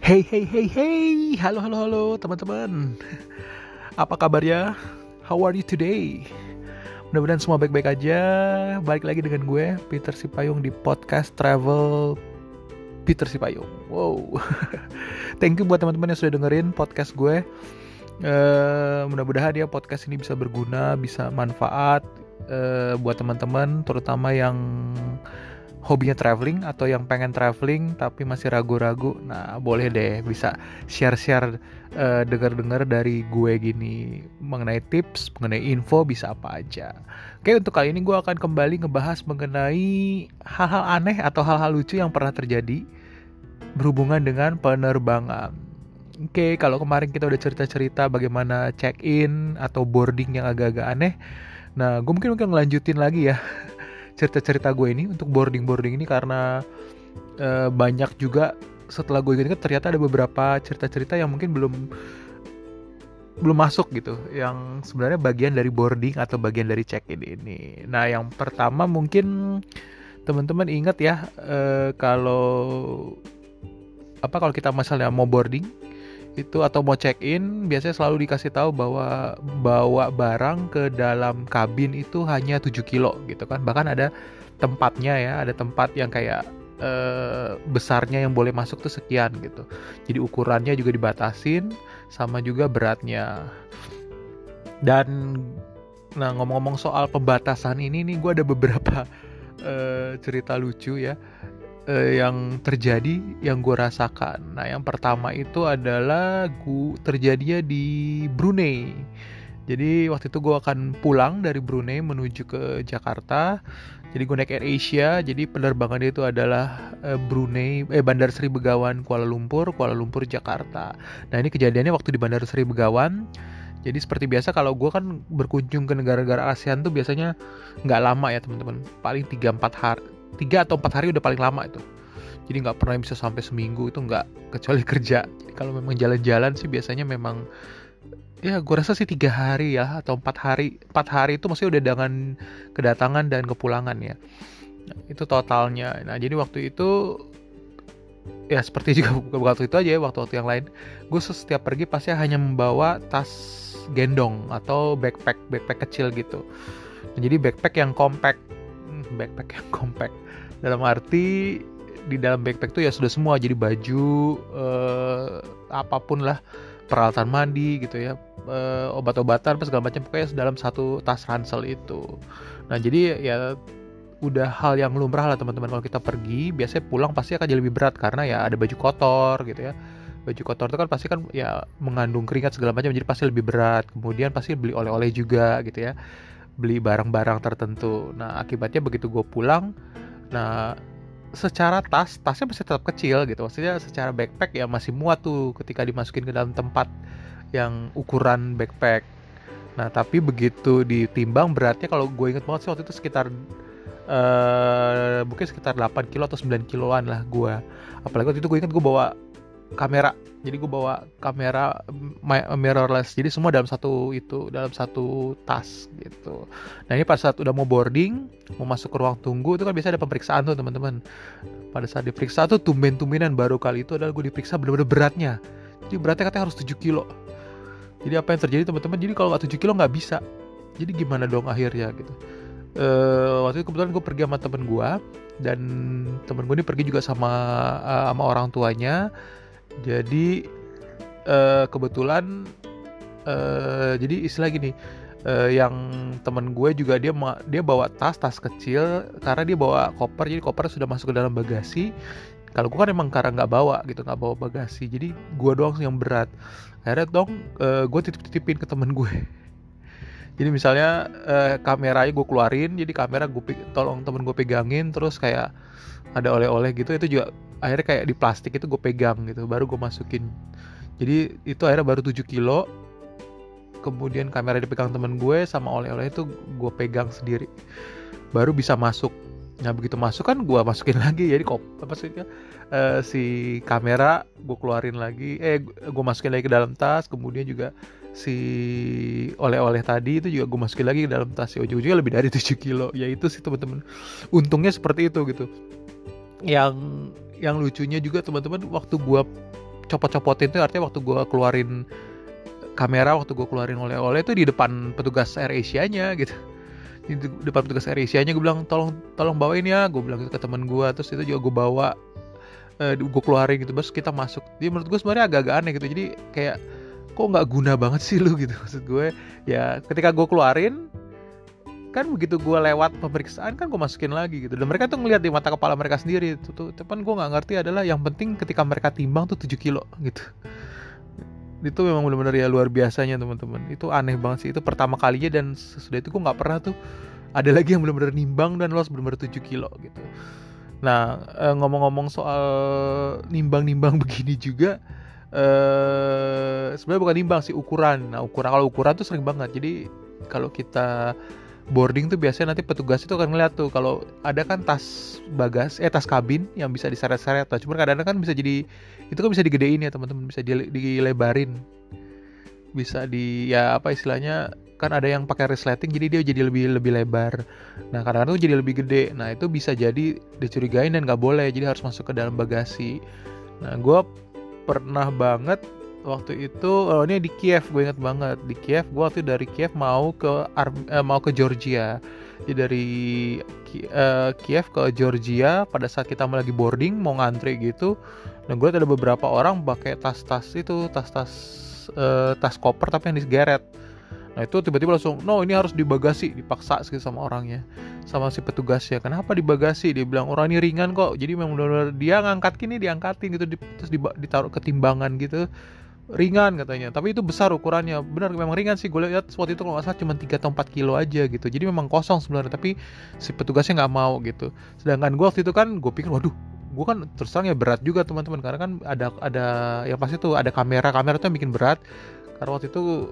Hey hey hey hey, halo halo halo teman-teman. Apa kabarnya? How are you today? Mudah-mudahan semua baik-baik aja. Balik lagi dengan gue Peter Sipayung di podcast Travel Peter Sipayung. Wow. Thank you buat teman-teman yang sudah dengerin podcast gue. Uh, mudah-mudahan ya podcast ini bisa berguna, bisa manfaat uh, buat teman-teman, terutama yang hobinya traveling atau yang pengen traveling tapi masih ragu-ragu, nah boleh deh bisa share-share uh, dengar-dengar dari gue gini mengenai tips, mengenai info bisa apa aja. Oke untuk kali ini gue akan kembali ngebahas mengenai hal-hal aneh atau hal-hal lucu yang pernah terjadi berhubungan dengan penerbangan. Oke, kalau kemarin kita udah cerita-cerita bagaimana check-in atau boarding yang agak-agak aneh. Nah, gue mungkin mungkin ngelanjutin lagi ya cerita-cerita gue ini untuk boarding-boarding ini karena uh, banyak juga setelah gue ingat ternyata ada beberapa cerita-cerita yang mungkin belum belum masuk gitu yang sebenarnya bagian dari boarding atau bagian dari check-in ini. Nah, yang pertama mungkin teman-teman ingat ya uh, kalau apa kalau kita misalnya mau boarding itu atau mau check in biasanya selalu dikasih tahu bahwa bawa barang ke dalam kabin itu hanya 7 kilo gitu kan. Bahkan ada tempatnya ya ada tempat yang kayak eh, besarnya yang boleh masuk tuh sekian gitu. Jadi ukurannya juga dibatasin sama juga beratnya. Dan nah ngomong-ngomong soal pembatasan ini nih gue ada beberapa eh, cerita lucu ya uh, yang terjadi yang gue rasakan. Nah, yang pertama itu adalah gue terjadinya di Brunei. Jadi waktu itu gue akan pulang dari Brunei menuju ke Jakarta. Jadi gue naik Air Asia. Jadi penerbangan itu adalah uh, Brunei, eh Bandar Sri Begawan, Kuala Lumpur, Kuala Lumpur, Jakarta. Nah ini kejadiannya waktu di Bandar Sri Begawan. Jadi seperti biasa kalau gue kan berkunjung ke negara-negara ASEAN tuh biasanya nggak lama ya teman-teman. Paling 3-4 hari, tiga atau empat hari udah paling lama itu. Jadi nggak pernah bisa sampai seminggu itu nggak kecuali kerja. Kalau memang jalan-jalan sih biasanya memang ya gue rasa sih tiga hari ya atau empat hari. Empat hari itu masih udah dengan kedatangan dan kepulangan ya. Nah, itu totalnya. Nah jadi waktu itu ya seperti juga waktu itu aja ya waktu-waktu yang lain gue setiap pergi pasti hanya membawa tas gendong atau backpack backpack kecil gitu. Nah, jadi backpack yang compact backpack yang compact. Dalam arti di dalam backpack tuh ya sudah semua. Jadi baju eh, apa pun lah. Peralatan mandi gitu ya. Eh, obat-obatan segala macam. Pokoknya dalam satu tas ransel itu. Nah jadi ya udah hal yang lumrah lah teman-teman. Kalau kita pergi biasanya pulang pasti akan jadi lebih berat. Karena ya ada baju kotor gitu ya. Baju kotor itu kan pasti kan ya mengandung keringat segala macam. Jadi pasti lebih berat. Kemudian pasti beli oleh-oleh juga gitu ya beli barang-barang tertentu. Nah, akibatnya begitu gue pulang, nah secara tas, tasnya masih tetap kecil gitu. Maksudnya secara backpack ya masih muat tuh ketika dimasukin ke dalam tempat yang ukuran backpack. Nah, tapi begitu ditimbang beratnya kalau gue inget banget sih waktu itu sekitar uh, mungkin sekitar 8 kilo atau 9 kiloan lah gue. Apalagi waktu itu gue inget gue bawa kamera. Jadi gue bawa kamera mirrorless. Jadi semua dalam satu itu dalam satu tas gitu. Nah ini pada saat udah mau boarding mau masuk ke ruang tunggu itu kan biasa ada pemeriksaan tuh teman-teman. Pada saat diperiksa tuh tumben-tumbenan baru kali itu adalah gue diperiksa benar-benar beratnya. Jadi beratnya katanya harus 7 kilo. Jadi apa yang terjadi teman-teman? Jadi kalau nggak 7 kilo nggak bisa. Jadi gimana dong akhirnya gitu. Uh, waktu itu kebetulan gue pergi sama temen gue dan temen gue ini pergi juga sama uh, sama orang tuanya jadi uh, kebetulan uh, jadi istilah gini uh, yang temen gue juga dia dia bawa tas tas kecil karena dia bawa koper jadi koper sudah masuk ke dalam bagasi. Kalau gue kan emang karena nggak bawa gitu nggak bawa bagasi jadi gue doang yang berat. Akhirnya dong uh, gue titip titipin ke temen gue. Jadi misalnya uh, kameranya gue keluarin jadi kamera gue tolong temen gue pegangin terus kayak ada oleh-oleh gitu itu juga akhirnya kayak di plastik itu gue pegang gitu baru gue masukin. Jadi itu akhirnya baru 7 kilo. Kemudian kamera dipegang temen gue sama oleh-oleh itu gue pegang sendiri. Baru bisa masuk. Nah begitu masuk kan gue masukin lagi. Jadi kop apa sih uh, si kamera gue keluarin lagi. Eh gue masukin lagi ke dalam tas. Kemudian juga si oleh-oleh tadi itu juga gue masukin lagi ke dalam tas. Ya ujung-ujungnya lebih dari 7 kilo. Ya itu sih teman-teman untungnya seperti itu gitu. Yang yang lucunya juga teman-teman waktu gue copot-copotin tuh artinya waktu gue keluarin kamera waktu gue keluarin oleh-oleh itu di depan petugas Air Asia-nya gitu. Di depan petugas Air Asia-nya gue bilang tolong tolong bawain ya. Gue bilang gitu ke teman gue terus itu juga gue bawa uh, gue keluarin gitu terus kita masuk. Dia menurut gue sebenarnya agak-agak aneh gitu jadi kayak kok nggak guna banget sih lu? Gitu maksud gue. Ya ketika gue keluarin kan begitu gue lewat pemeriksaan kan gue masukin lagi gitu. Dan mereka tuh ngeliat di mata kepala mereka sendiri itu tuh. Cuman gue nggak ngerti adalah yang penting ketika mereka timbang tuh 7 kilo gitu. Itu memang benar-benar ya luar biasanya teman-teman. Itu aneh banget sih. Itu pertama kalinya dan sesudah itu gue nggak pernah tuh ada lagi yang benar-benar nimbang dan los benar-benar 7 kilo gitu. Nah eh, ngomong-ngomong soal nimbang-nimbang begini juga eh sebenarnya bukan nimbang sih ukuran. Nah ukuran kalau ukuran tuh sering banget. Jadi kalau kita boarding tuh biasanya nanti petugas itu akan ngeliat tuh kalau ada kan tas bagas eh tas kabin yang bisa diseret-seret nah, cuma kadang-kadang kan bisa jadi itu kan bisa digedein ya teman-teman bisa dilebarin. Bisa di ya apa istilahnya kan ada yang pakai resleting jadi dia jadi lebih lebih lebar. Nah kadang-kadang tuh jadi lebih gede. Nah itu bisa jadi dicurigain dan nggak boleh jadi harus masuk ke dalam bagasi. Nah gue pernah banget waktu itu oh ini di Kiev gue inget banget. Di Kiev gue waktu dari Kiev mau ke Arm, eh, mau ke Georgia. Jadi dari uh, Kiev ke Georgia pada saat kita lagi boarding mau ngantri gitu dan gue ada beberapa orang pakai tas-tas itu tas-tas uh, tas koper tapi yang digeret nah itu tiba-tiba langsung no ini harus dibagasi dipaksa gitu sama orangnya sama si petugasnya. Kenapa dibagasi? Dia bilang orang ini ringan kok. Jadi memang benar-benar dia ngangkat kini diangkatin gitu terus ditaruh ketimbangan gitu ringan katanya. Tapi itu besar ukurannya. Benar memang ringan sih. Gue lihat waktu itu kalau nggak salah cuma 3 atau 4 kilo aja gitu. Jadi memang kosong sebenarnya tapi si petugasnya nggak mau gitu. Sedangkan gue waktu itu kan gue pikir waduh gue kan terus ya berat juga teman-teman. Karena kan ada ada yang pasti tuh ada kamera. Kamera tuh yang bikin berat. Karena waktu itu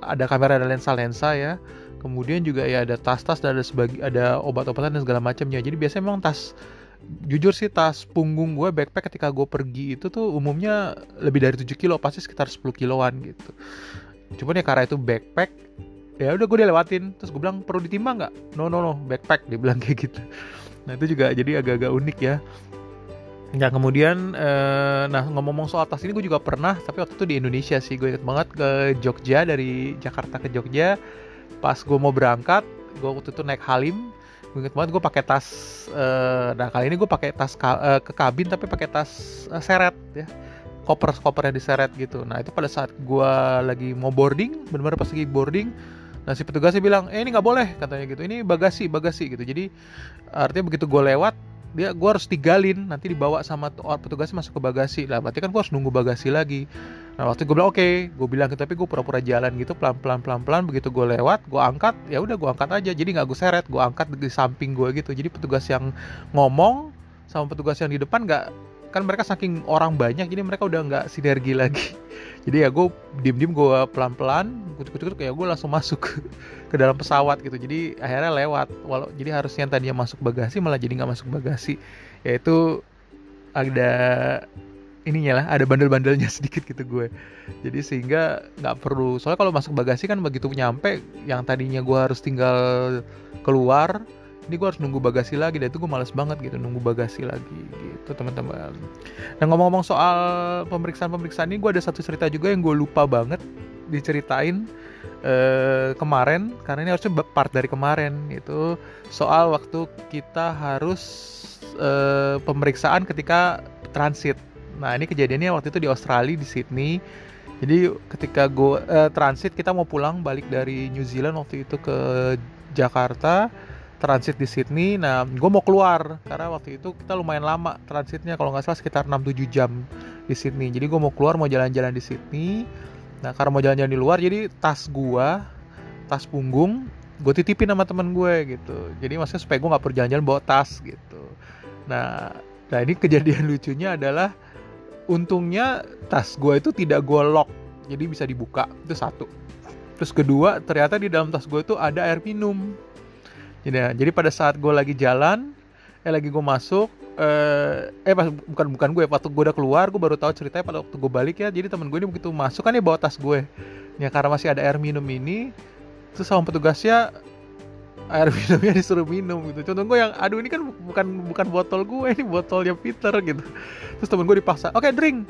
ada kamera ada lensa-lensa ya. Kemudian juga ya ada tas-tas dan ada sebagi ada obat-obatan dan segala macamnya. Jadi biasanya memang tas jujur sih tas punggung gue backpack ketika gue pergi itu tuh umumnya lebih dari 7 kilo pasti sekitar 10 kiloan gitu. Cuman ya karena itu backpack ya udah gue dilewatin. Terus gue bilang perlu ditimbang nggak? No no no backpack dia bilang kayak gitu. Nah itu juga jadi agak-agak unik ya. Nah kemudian, eh, nah ngomong-ngomong soal tas ini gue juga pernah, tapi waktu itu di Indonesia sih. Gue inget banget ke Jogja dari Jakarta ke Jogja. Pas gue mau berangkat, gue waktu itu naik Halim, inget banget gue pakai tas uh, nah kali ini gue pakai tas ka, uh, ke kabin tapi pakai tas uh, seret ya. Koper yang diseret gitu. Nah itu pada saat gue lagi mau boarding benar-benar pas lagi boarding nah si petugasnya bilang eh ini nggak boleh katanya gitu. Ini bagasi bagasi gitu. Jadi artinya begitu gue lewat dia gue harus tinggalin nanti dibawa sama petugasnya masuk ke bagasi. Lah berarti kan gue harus nunggu bagasi lagi nah waktu gue bilang oke okay. gue bilang gitu tapi gue pura-pura jalan gitu pelan pelan pelan pelan begitu gue lewat gue angkat ya udah gue angkat aja. Jadi nggak gue seret gue angkat di samping gue gitu. Jadi petugas yang ngomong sama petugas yang di depan nggak kan mereka saking orang banyak jadi mereka udah nggak sinergi lagi. Jadi ya gue diem diem gue pelan pelan kutuk kutuk kayak gue langsung masuk ke dalam pesawat gitu. Jadi akhirnya lewat walau jadi harusnya tadinya masuk bagasi malah jadi nggak masuk bagasi. Yaitu ada ininya lah ada bandel-bandelnya sedikit gitu gue. Jadi sehingga nggak perlu soalnya kalau masuk bagasi kan begitu nyampe yang tadinya gue harus tinggal keluar ini gue harus nunggu bagasi lagi dan itu gue males banget gitu nunggu bagasi lagi gitu teman-teman. Nah ngomong-ngomong soal pemeriksaan-pemeriksaan ini gue ada satu cerita juga yang gue lupa banget diceritain eh, kemarin karena ini harusnya part dari kemarin itu soal waktu kita harus eh, pemeriksaan ketika transit Nah ini kejadiannya waktu itu di Australia di Sydney. Jadi ketika gue uh, transit kita mau pulang balik dari New Zealand waktu itu ke Jakarta transit di Sydney. Nah gue mau keluar karena waktu itu kita lumayan lama transitnya kalau nggak salah sekitar 6-7 jam di Sydney. Jadi gue mau keluar mau jalan-jalan di Sydney. Nah karena mau jalan-jalan di luar jadi tas gue tas punggung gue titipin sama temen gue gitu. Jadi maksudnya supaya gue nggak perlu jalan-jalan bawa tas gitu. Nah, nah ini kejadian lucunya adalah untungnya tas gue itu tidak gue lock. Jadi bisa dibuka. Itu satu. Terus kedua ternyata di dalam tas gue itu ada air minum. Jadi jadi pada saat gue lagi jalan eh lagi gue masuk eh, eh pas bukan bukan gue waktu gue udah keluar gue baru tahu ceritanya pada waktu gue balik ya. Jadi temen gue ini begitu masuk kan dia bawa tas gue ya karena masih ada air minum ini terus sama petugasnya air minumnya disuruh minum gitu. Contoh gue yang aduh ini kan bukan bukan botol gue ini botolnya Peter gitu. Terus temen gue dipaksa oke okay, drink.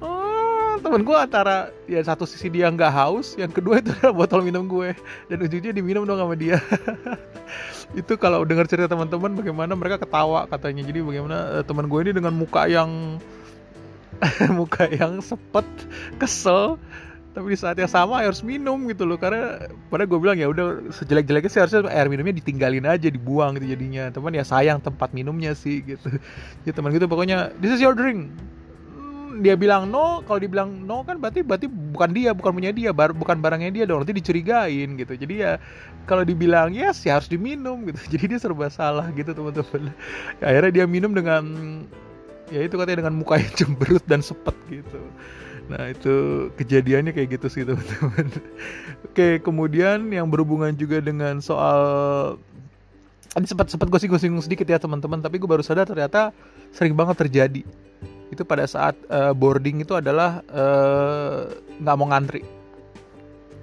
Oh temen gue antara ya satu sisi dia nggak haus yang kedua itu adalah botol minum gue. Dan ujungnya diminum dong sama dia. Itu kalau dengar cerita teman-teman bagaimana mereka ketawa katanya. Jadi bagaimana uh, teman gue ini dengan muka yang muka yang sepet kesel tapi di saat yang sama harus minum gitu loh karena pada gue bilang ya udah sejelek-jeleknya sih harusnya air minumnya ditinggalin aja dibuang gitu jadinya. Teman ya sayang tempat minumnya sih gitu. Ya teman gitu pokoknya this is your drink. Hmm, dia bilang no kalau dibilang no kan berarti berarti bukan dia bukan punya dia bar, bukan barangnya dia dong nanti dicurigain gitu. Jadi ya kalau dibilang yes ya harus diminum gitu. Jadi dia serba salah gitu teman-teman akhirnya dia minum dengan ya itu katanya dengan muka yang cemberut dan sepet gitu Nah itu kejadiannya kayak gitu sih teman-teman. Oke kemudian yang berhubungan juga dengan soal tadi sempat sempat gue singgung-singgung sedikit ya teman-teman, tapi gue baru sadar ternyata sering banget terjadi. Itu pada saat uh, boarding itu adalah eh, nggak uh, mau ngantri.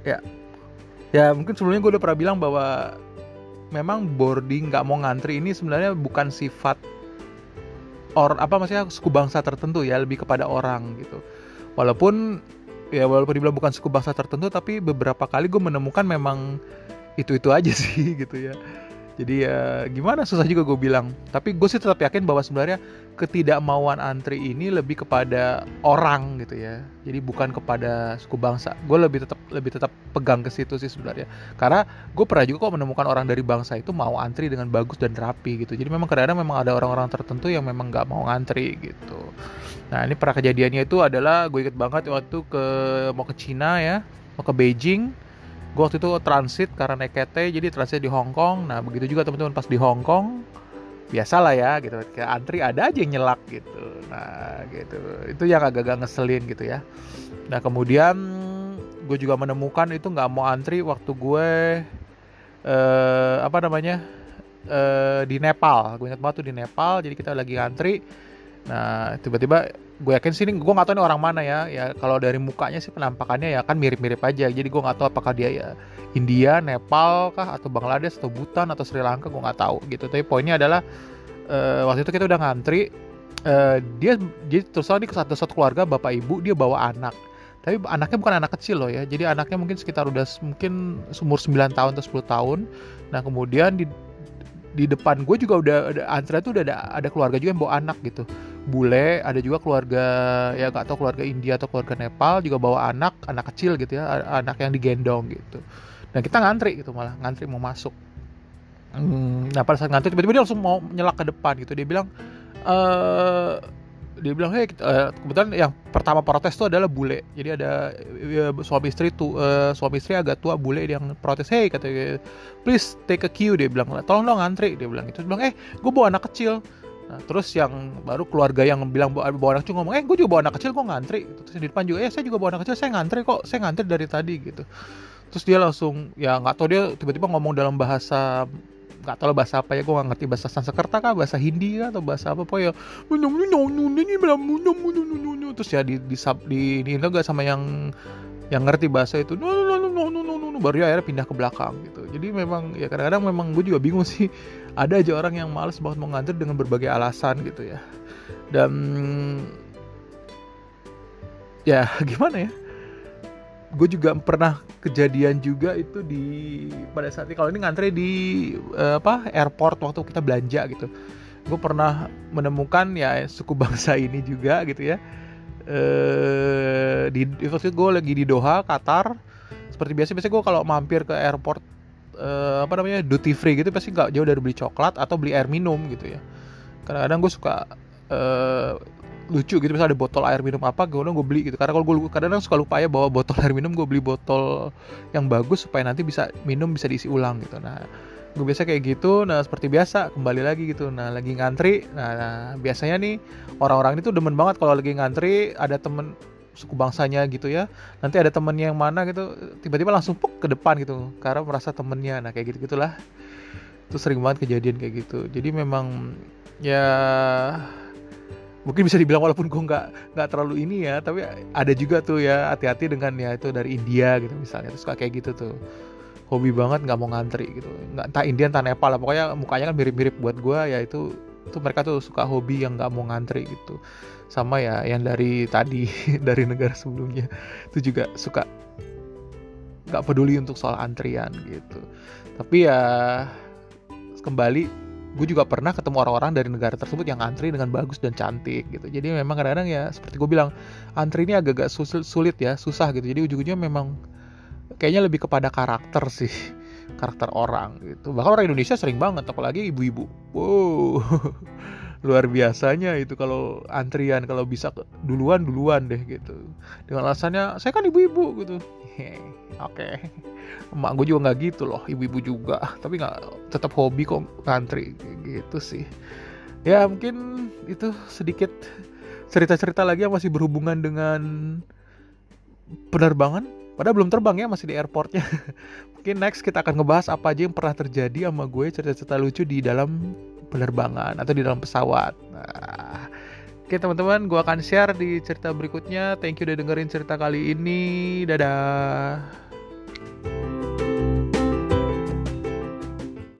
Ya, ya mungkin sebelumnya gue udah pernah bilang bahwa memang boarding nggak mau ngantri ini sebenarnya bukan sifat or apa maksudnya suku bangsa tertentu ya lebih kepada orang gitu walaupun ya walaupun dibilang bukan suku bangsa tertentu tapi beberapa kali gue menemukan memang itu itu aja sih gitu ya jadi ya gimana? Susah juga gue bilang. Tapi gue sih tetap yakin bahwa sebenarnya ketidakmauan antri ini lebih kepada orang gitu ya. Jadi bukan kepada suku bangsa. Gue lebih tetap lebih tetap pegang ke situ sih sebenarnya. Karena gue pernah juga kok menemukan orang dari bangsa itu mau antri dengan bagus dan rapi gitu. Jadi memang kadang-kadang memang ada orang-orang tertentu yang memang nggak mau ngantri gitu. Nah ini pernah kejadiannya itu adalah gue inget banget waktu ke mau ke Cina ya mau ke Beijing gue waktu itu transit karena naik jadi transit di Hong Kong. Nah begitu juga teman-teman pas di Hong Kong biasa lah ya gitu. Kayak antri ada aja yang nyelak gitu. Nah gitu. Itu yang agak-agak ngeselin gitu ya. Nah kemudian gue juga menemukan itu nggak mau antri waktu gue eh, apa namanya eh, di Nepal. Gue ingat banget tuh di Nepal jadi kita lagi antri nah tiba-tiba gue yakin sih ini gue nggak tahu ini orang mana ya. Ya kalau dari mukanya sih penampakannya ya kan mirip-mirip aja. Jadi gue nggak tahu apakah dia ya India Nepal kah atau Bangladesh atau Bhutan atau Sri Lanka gue nggak tahu gitu. Tapi poinnya adalah uh, waktu itu kita udah ngantri uh, dia jadi terus ini satu satu keluarga bapak ibu dia bawa anak. Tapi anaknya bukan anak kecil loh ya. Jadi anaknya mungkin sekitar udah mungkin umur 9 tahun atau 10 tahun. Nah kemudian di di depan gue juga udah ada antrean tuh udah ada ada keluarga juga yang bawa anak gitu bule ada juga keluarga ya gak tau keluarga India atau keluarga Nepal juga bawa anak anak kecil gitu ya anak yang digendong gitu. Dan kita ngantri gitu malah ngantri mau masuk. Hmm, nah pada saat ngantri tiba-tiba dia langsung mau nyelak ke depan gitu. Dia bilang eh dia bilang hey uh, kebetulan yang pertama protes tuh adalah bule. Jadi ada ya, suami istri tuh uh, suami istri agak tua bule yang protes hey katanya please take a queue dia bilang tolong dong ngantri dia bilang itu dia bilang eh gue bawa anak kecil Nah, terus yang baru keluarga yang bilang bawa, bawa anak kecil ngomong, eh gue juga bawa anak kecil, gue ngantri. Terus di depan juga, eh saya juga bawa anak kecil, saya ngantri kok, saya ngantri dari tadi gitu. Terus dia langsung, ya nggak tahu dia tiba-tiba ngomong dalam bahasa nggak tahu bahasa apa ya gue nggak ngerti bahasa Sanskerta kah bahasa Hindi kah atau bahasa apa pokoknya terus ya di di, di, di ini gak sama yang yang ngerti bahasa itu no no no, no. baru ya akhirnya pindah ke belakang gitu jadi memang ya kadang-kadang memang gue juga bingung sih. Ada aja orang yang males banget mau ngantri dengan berbagai alasan gitu ya. Dan ya gimana ya? Gue juga pernah kejadian juga itu di pada saat ini kalau ini ngantri di uh, apa airport waktu kita belanja gitu. Gue pernah menemukan ya suku bangsa ini juga gitu ya. Uh, di waktu gue lagi di Doha Qatar. Seperti biasa biasa gue kalau mampir ke airport uh, apa namanya duty free gitu pasti nggak jauh dari beli coklat atau beli air minum gitu ya. Kadang-kadang gue suka uh, lucu gitu misalnya ada botol air minum apa gue gue beli gitu. Karena kalau gue kadang-kadang suka lupa ya bawa botol air minum gue beli botol yang bagus supaya nanti bisa minum bisa diisi ulang gitu. Nah gue biasa kayak gitu. Nah seperti biasa kembali lagi gitu. Nah lagi ngantri. Nah, nah biasanya nih orang-orang itu demen banget kalau lagi ngantri ada temen suku bangsanya gitu ya. Nanti ada temennya yang mana gitu tiba-tiba langsung puk ke depan gitu karena merasa temennya. Nah kayak gitu gitulah itu sering banget kejadian kayak gitu. Jadi memang ya mungkin bisa dibilang walaupun gue nggak nggak terlalu ini ya tapi ada juga tuh ya hati-hati dengan ya itu dari India gitu misalnya. Terus kayak gitu tuh. Hobi banget nggak mau ngantri gitu. Nggak entah India entah Nepal lah. Pokoknya mukanya kan mirip-mirip buat gue ya itu tuh mereka tuh suka hobi yang nggak mau ngantri gitu. Sama ya yang dari tadi dari negara sebelumnya itu juga suka nggak peduli untuk soal antrian gitu. Tapi ya kembali gue juga pernah ketemu orang-orang dari negara tersebut yang antri dengan bagus dan cantik gitu. Jadi memang kadang-kadang ya seperti gue bilang antri ini agak-agak sulit ya susah gitu. Jadi ujung-ujungnya memang kayaknya lebih kepada karakter sih karakter orang gitu. Bahkan orang Indonesia sering banget apalagi ibu-ibu. Wow luar biasanya itu kalau antrian kalau bisa duluan duluan deh gitu. Dengan alasannya saya kan ibu-ibu gitu. Oke. Okay. emak gue juga nggak gitu loh ibu-ibu juga. Tapi nggak tetap hobi kok ngantri gitu sih. Ya mungkin itu sedikit cerita-cerita lagi yang masih berhubungan dengan penerbangan padahal belum terbang ya masih di airportnya mungkin next kita akan ngebahas apa aja yang pernah terjadi sama gue cerita-cerita lucu di dalam penerbangan atau di dalam pesawat nah Oke teman-teman, gue akan share di cerita berikutnya. Thank you udah dengerin cerita kali ini. Dadah.